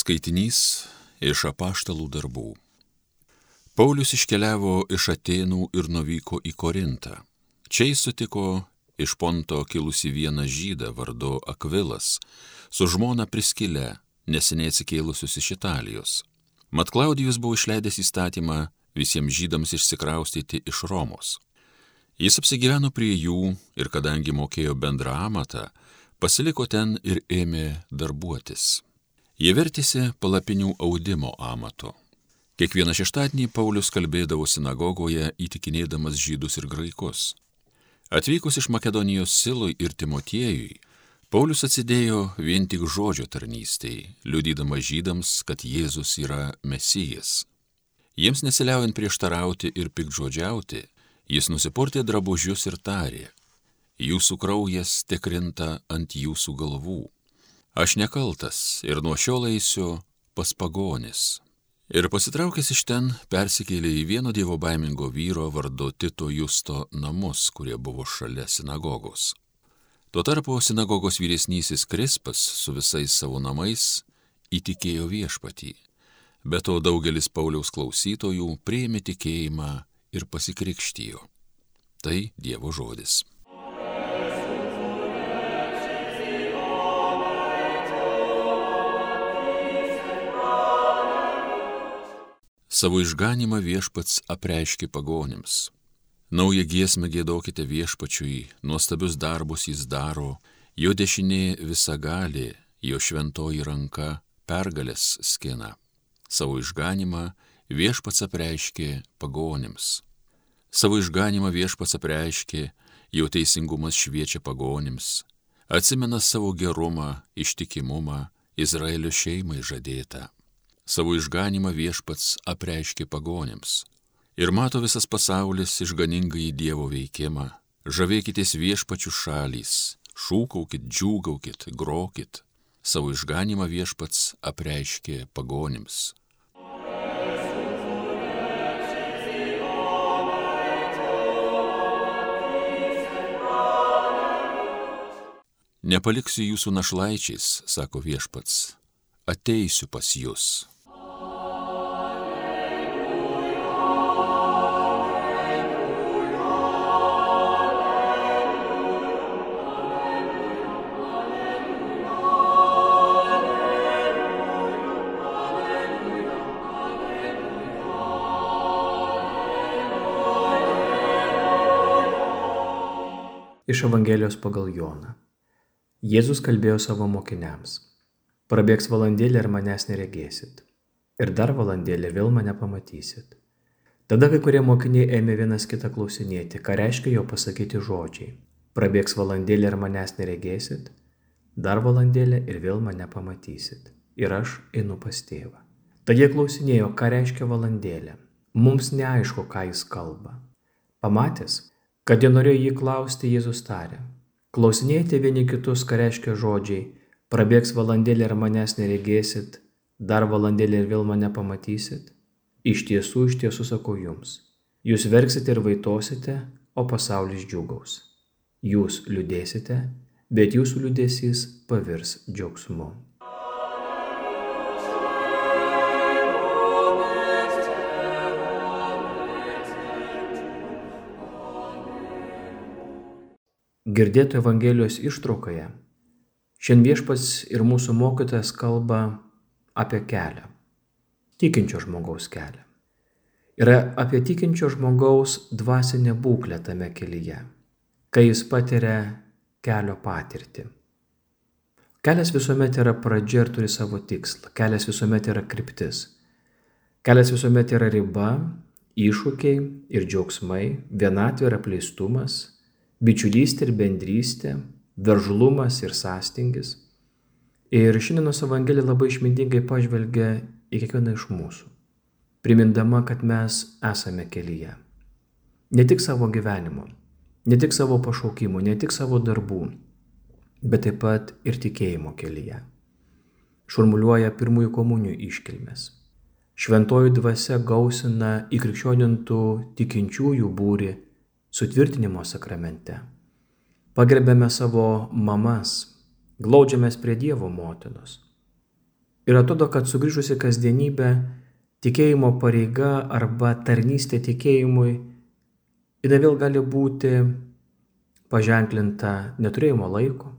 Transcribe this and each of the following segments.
Skaitinys iš apaštalų darbų. Paulius iškeliavo iš Atenų ir nuvyko į Korintą. Čia jis sutiko iš Ponto kilusi vieną žydą vardu Akvilas, su žmona Priskile, neseniai atsikėlusius iš Italijos. Mat Klaudijus buvo išleidęs įstatymą visiems žydams išsikraustyti iš Romos. Jis apsigyveno prie jų ir kadangi mokėjo bendrą amatą, pasiliko ten ir ėmė darbuotis. Jie vertėsi palapinių audimo amato. Kiekvieną šeštadienį Paulius kalbėdavo sinagogoje įtikinėdamas žydus ir graikus. Atvykus iš Makedonijos Silui ir Timotiejui, Paulius atsidėjo vien tik žodžio tarnystėj, liudydamas žydams, kad Jėzus yra Mesijas. Jiems nesiliaujant prieštarauti ir pikdžodžiauti, jis nusipurtė drabužius ir tarė, jūsų kraujas tekrinta ant jūsų galvų. Aš nekaltas ir nuo šiol eisiu pas pagonis. Ir pasitraukęs iš ten persikėlė į vieno dievo baimingo vyro vardu Tito Justo namus, kurie buvo šalia sinagogos. Tuo tarpu sinagogos vyresnysis Krispas su visais savo namais įtikėjo viešpatį. Be to daugelis Pauliaus klausytojų prieimė tikėjimą ir pasikrikštijo. Tai Dievo žodis. Savo išganimą viešpats apreiškė pagonims. Naują giesmę gėdokite viešpačiui, nuostabius darbus jis daro, jo dešinė visa gali, jo šventoji ranka pergalės skina. Savo išganimą viešpats apreiškė pagonims. Savo išganimą viešpats apreiškė, jo teisingumas šviečia pagonims, atsimena savo gerumą, ištikimumą Izraelio šeimai žadėtą savo išganimą viešpats apreiškė pagonėms. Ir mato visas pasaulis išganingai Dievo veikimą. Žavėkitės viešpačių šalys, šūkaukit, džiūgaukit, grokit. Savo išganimą viešpats apreiškė pagonėms. Nepaliksiu jūsų našlaičiais, sako viešpats, ateisiu pas jūs. Iš Evangelijos pagal Joną. Jėzus kalbėjo savo mokiniams. Prabėgs valandėlė ir manęs neregėsit. Ir dar valandėlė vėl mane pamatysit. Tada kai kurie mokiniai ėmė vienas kitą klausinėti, ką reiškia jo pasakyti žodžiai. Prabėgs valandėlė ir manęs neregėsit, dar valandėlė ir vėl mane pamatysit. Ir aš einu pas tėvą. Tad jie klausinėjo, ką reiškia valandėlė. Mums neaišku, ką jis kalba. Pamatęs, Kad jie norėjo jį klausti, Jėzus tarė. Klausinėjate vieni kitus, ką reiškia žodžiai, prabėgs valandėlė ir manęs neregėsit, dar valandėlė ir vėl mane pamatysit. Iš tiesų, iš tiesų sakau jums, jūs verksite ir vaitosite, o pasaulis džiugaus. Jūs liūdėsite, bet jūsų liūdėsys pavirs džiaugsmu. Girdėto Evangelijos ištraukoje šiandien viešpas ir mūsų mokytojas kalba apie kelią, tikinčio žmogaus kelią. Yra apie tikinčio žmogaus dvasinę būklę tame kelyje, kai jis patiria kelio patirtį. Kelias visuomet yra pradžia ir turi savo tikslą, kelias visuomet yra kryptis. Kelias visuomet yra riba, iššūkiai ir džiaugsmai, vienatvė ir apleistumas, bičiulystė ir bendrystė, veržlumas ir sąstingis. Ir šiandienos Evangelija labai išmintingai pažvelgia į kiekvieną iš mūsų, primindama, kad mes esame kelyje. Ne tik savo gyvenimo, ne tik savo pašaukimų, ne tik savo darbų, bet taip pat ir tikėjimo kelyje. Šurmuliuoja pirmųjų komunijų iškilmės. Šventoji dvasia gausina įkrikščionintų tikinčiųjų būri sutvirtinimo sakramente. Pagerbėme savo mamas, glaudžiamės prie Dievo motinos. Ir atrodo, kad sugrįžusi kasdienybė, tikėjimo pareiga arba tarnystė tikėjimui, jinai vėl gali būti paženklinta neturėjimo laiko,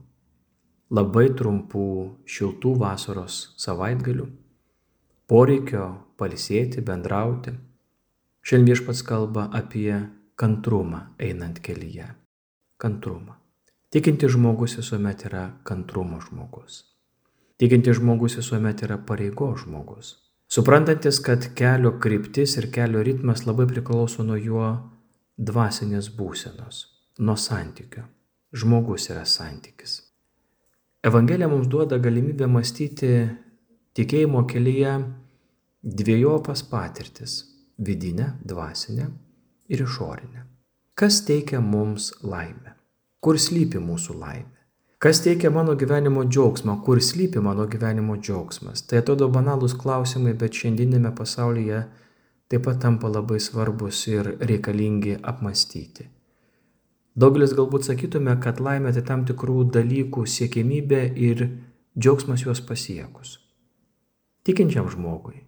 labai trumpų šiltų vasaros savaitgalių, poreikio palisėti, bendrauti. Šiandien viešpats kalba apie kantrumą einant kelyje. Kantrumą. Tikinti žmogus visuomet yra kantrumo žmogus. Tikinti žmogus visuomet yra pareigo žmogus. Suprantantis, kad kelio kryptis ir kelio ritmas labai priklauso nuo jo dvasinės būsenos, nuo santykio. Žmogus yra santykis. Evangelija mums duoda galimybę mąstyti tikėjimo kelyje dviejopas patirtis - vidinę, dvasinę ir išorinę. Kas teikia mums laimę? Kur slypi mūsų laimė? Kas teikia mano gyvenimo džiaugsmą? Kur slypi mano gyvenimo džiaugsmas? Tai atrodo banalūs klausimai, bet šiandieninėme pasaulyje taip pat tampa labai svarbus ir reikalingi apmastyti. Daugelis galbūt sakytume, kad laimė tai tam tikrų dalykų siekimybė ir džiaugsmas juos pasiekus. Tikinčiam žmogui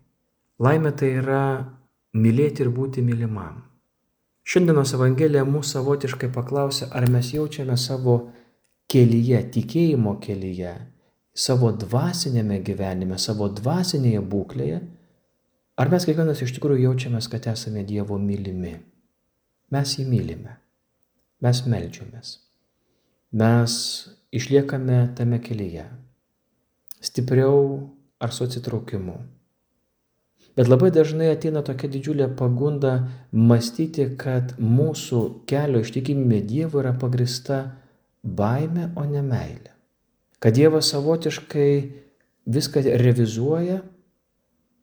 laimė tai yra mylėti ir būti mylimam. Šiandienos Evangelija mūsų savotiškai paklausia, ar mes jaučiame savo kelyje, tikėjimo kelyje, savo dvasinėme gyvenime, savo dvasinėje būklėje, Ar mes kiekvienas iš tikrųjų jaučiamės, kad esame Dievo mylimi? Mes jį mylime. Mes melžiamės. Mes išliekame tame kelyje. Stipriau ar su atsitraukimu. Bet labai dažnai ateina tokia didžiulė pagunda mąstyti, kad mūsų kelio ištikimybė Dievui yra pagrista baime, o ne meilė. Kad Dievas savotiškai viską revizuoja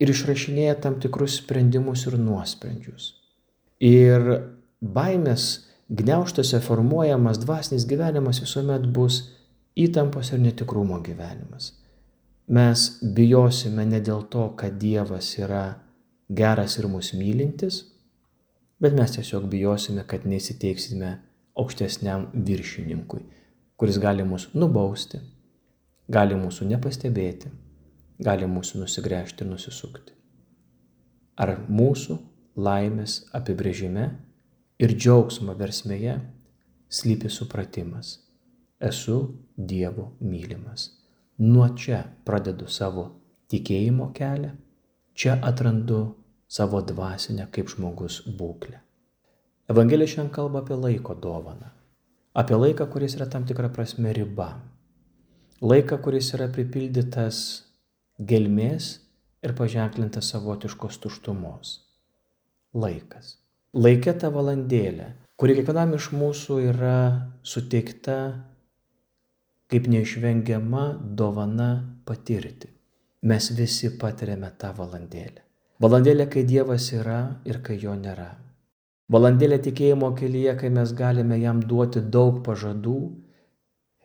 ir išrašinėja tam tikrus sprendimus ir nuosprendžius. Ir baimės gneuštose formuojamas dvasinis gyvenimas visuomet bus įtampos ir netikrumo gyvenimas. Mes bijosime ne dėl to, kad Dievas yra geras ir mus mylintis, bet mes tiesiog bijosime, kad neįsiteiksime aukštesniam viršininkui, kuris gali mus nubausti, gali mūsų nepastebėti gali mūsų nusigręžti ir nusisukti. Ar mūsų laimės apibrėžime ir džiaugsmo versmėje slypi supratimas. Esu Dievo mylimas. Nuo čia pradedu savo tikėjimo kelią, čia atrandu savo dvasinę kaip žmogus būklę. Evangelija šiandien kalba apie laiko dovaną. Apie laiką, kuris yra tam tikra prasme riba. Laiką, kuris yra pripildytas gelmės ir paženklinta savotiškos tuštumos. Laikas. Laikė ta valandėlė, kuri kiekvienam iš mūsų yra suteikta kaip neišvengiama dovana patirti. Mes visi patiriame tą valandėlę. Valandėlė, kai Dievas yra ir kai jo nėra. Valandėlė tikėjimo kelyje, kai mes galime jam duoti daug pažadų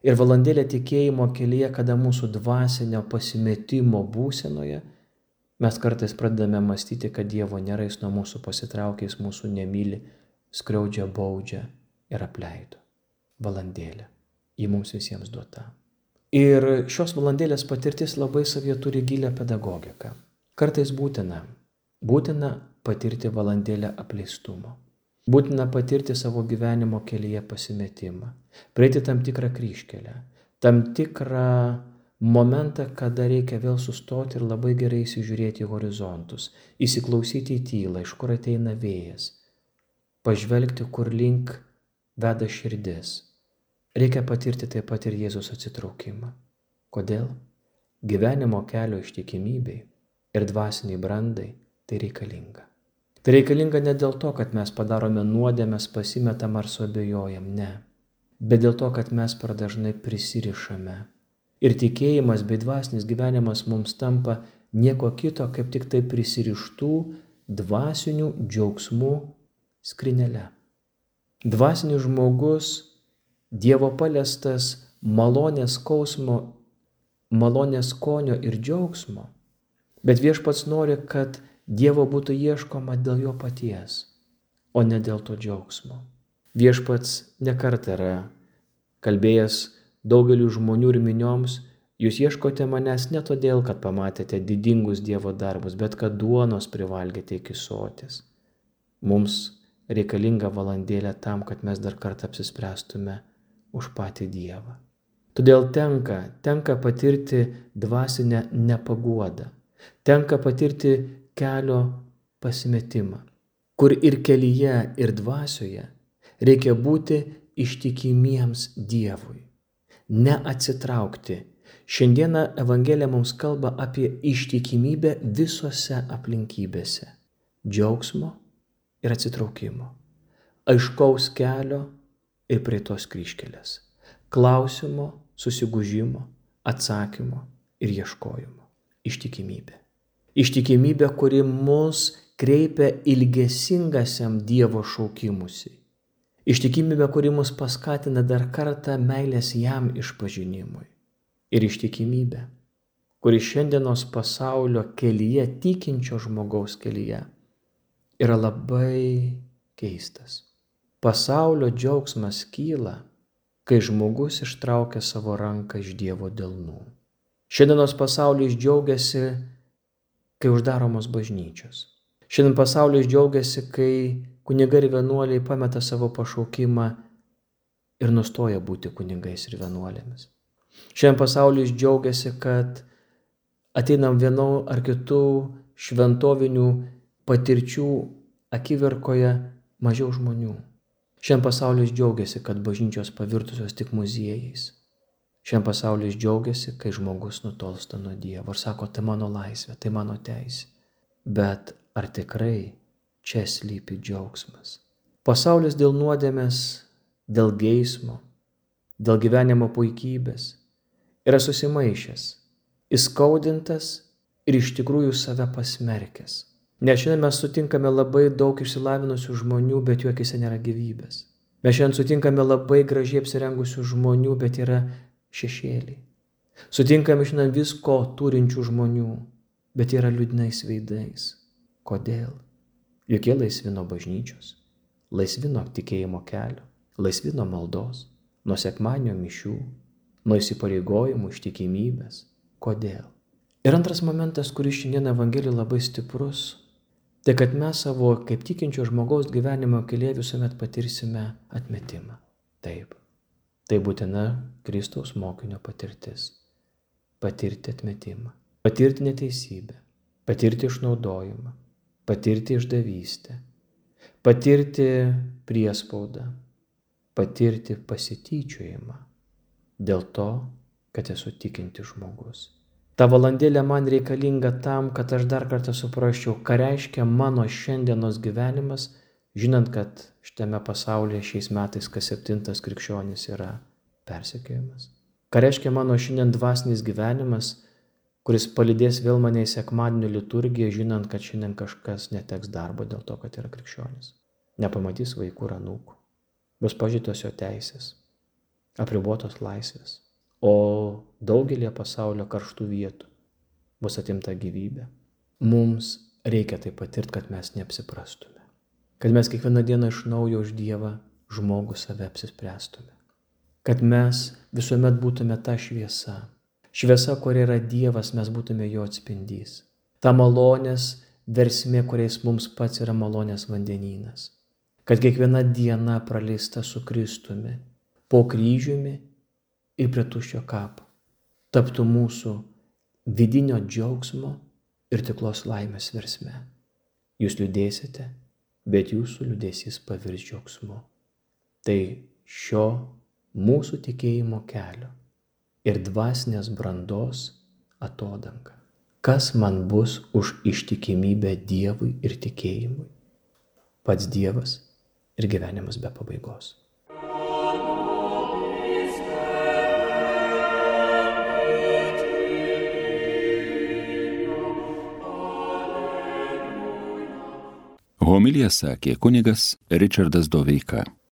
Ir valandėlė tikėjimo kelyje, kada mūsų dvasinio pasimetimo būsenoje, mes kartais pradedame mąstyti, kad Dievo nėra, jis nuo mūsų pasitraukė, jis mūsų nemyli, skriaudžia, baudžia ir apleido. Valandėlė. Ji mums visiems duota. Ir šios valandėlės patirtis labai savie turi gilę pedagogiką. Kartais būtina, būtina patirti valandėlę apleistumo. Būtina patirti savo gyvenimo kelyje pasimetimą, praeiti tam tikrą kryškelę, tam tikrą momentą, kada reikia vėl sustoti ir labai gerai įsižiūrėti į horizontus, įsiklausyti į tylą, iš kur ateina vėjas, pažvelgti, kur link veda širdis. Reikia patirti taip pat ir Jėzus atsitraukimą. Kodėl? Gyvenimo kelio ištikimybei ir dvasiniai brandai tai reikalinga. Tai reikalinga ne dėl to, kad mes padarome nuodėmės, pasimetam ar suabejojam, ne. Bet dėl to, kad mes per dažnai prisirišame. Ir tikėjimas bei dvasinis gyvenimas mums tampa nieko kito, kaip tik tai prisirištų dvasinių džiaugsmų skrinelė. Dvasinis žmogus, Dievo paliestas malonės skausmo, malonės skonio ir džiaugsmo. Bet viešpats nori, kad Dievo būtų ieškoma dėl jo paties, o ne dėl to džiaugsmo. Viešpats nekart yra kalbėjęs daugeliu žmonių ir minioms, Jūs ieškote manęs ne todėl, kad pamatėte didingus Dievo darbus, bet kad duonos privalgėte iki sotis. Mums reikalinga valandėlė tam, kad mes dar kartą apsispręstume už patį Dievą. Todėl tenka, tenka patirti dvasinę nepaguodą, tenka patirti kelio pasimetimą, kur ir kelyje, ir dvasioje reikia būti ištikimiems Dievui, neatsitraukti. Šiandieną Evangelija mums kalba apie ištikimybę visose aplinkybėse - džiaugsmo ir atsitraukimo, aiškaus kelio ir prie tos kryškelės, klausimo, susigūžimo, atsakymo ir ieškojimo. Ištikimybė. Ištikimybė, kuri mus kreipia ilgesingasiam Dievo šaukimusi. Ištikimybė, kuri mus paskatina dar kartą meilės jam išpažinimui. Ir ištikimybė, kuri šiandienos pasaulio kelyje, tikinčio žmogaus kelyje, yra labai keistas. Pasaulio džiaugsmas kyla, kai žmogus ištraukia savo ranką iš Dievo delnų. Šiandienos pasaulis džiaugiasi, kai uždaromos bažnyčios Šiandien pasaulis džiaugiasi, kai kunigai ir vienuoliai pameta savo pašaukimą ir nustoja būti kunigais ir vienuolėmis. Šiandien pasaulis džiaugiasi, kad ateinam vienu ar kitų šventovinių patirčių akivirkoje mažiau žmonių. Šiandien pasaulis džiaugiasi, kad bažnyčios pavirtusios tik muziejais. Šiandien pasaulis džiaugiasi, kai žmogus nutolsta nuo Dievo ir sako, tai mano laisvė, tai mano teisė. Bet ar tikrai čia slypi džiaugsmas. Pasaulis dėl nuodėmės, dėl geismo, dėl gyvenimo puikybės yra susimaišęs, įskaudintas ir iš tikrųjų save pasmerkęs. Nes šiandien mes sutinkame labai daug išsilavinusių žmonių, bet jų akise nėra gyvybės. Mes šiandien sutinkame labai gražiai apsirengusių žmonių, bet yra šešėliai. Sutinkame šiandien visko turinčių žmonių, bet yra liūdnais veidais. Kodėl? Juk jie laisvi nuo bažnyčios, laisvi nuo tikėjimo kelio, laisvi nuo maldos, nuo sekmanio mišių, nuo įsipareigojimų, ištikimybės. Kodėl? Ir antras momentas, kuris šiandien Evangelijai labai stiprus, tai kad mes savo kaip tikinčio žmogaus gyvenimo kelyje visuomet patirsime atmetimą. Taip, tai būtina Kristaus mokinio patirtis. Patirti atmetimą, patirti neteisybę, patirti išnaudojimą, patirti išdavystę, patirti priespaudą, patirti pasityčiojimą dėl to, kad esu tikinti žmogus. Ta valandėlė man reikalinga tam, kad aš dar kartą suprasčiau, ką reiškia mano šiandienos gyvenimas, žinant, kad šitame pasaulyje šiais metais kas septintas krikščionis yra persekiojimas. Ką reiškia mano šiandien dvasinis gyvenimas, kuris palydės vėl mane į sekmadienio liturgiją, žinant, kad šiandien kažkas neteks darbo dėl to, kad yra krikščionis. Nepamatys vaikų ir anūkų. Bus pažytos jo teisės, apribotos laisvės, o daugelie pasaulio karštų vietų bus atimta gyvybė. Mums reikia tai patirti, kad mes neapsiprastume. Kad mes kiekvieną dieną iš naujo už Dievą žmogų save apsispręstume. Kad mes visuomet būtume ta šviesa, Šviesa, kur yra Dievas, mes būtume jo atspindys. Ta malonės versmė, kuriais mums pats yra malonės vandenynas. Kad kiekviena diena praleista su Kristumi, po kryžiumi ir prie tuščio kapo, taptų mūsų vidinio džiaugsmo ir tiklos laimės versme. Jūs liūdėsite, bet jūsų liūdėsys pavirs džiaugsmu. Tai šio mūsų tikėjimo kelio ir dvasinės brandos atodanga. Kas man bus už ištikimybę Dievui ir tikėjimui? Pats Dievas ir gyvenimas be pabaigos. Homilija sakė kunigas Richardas Doveika.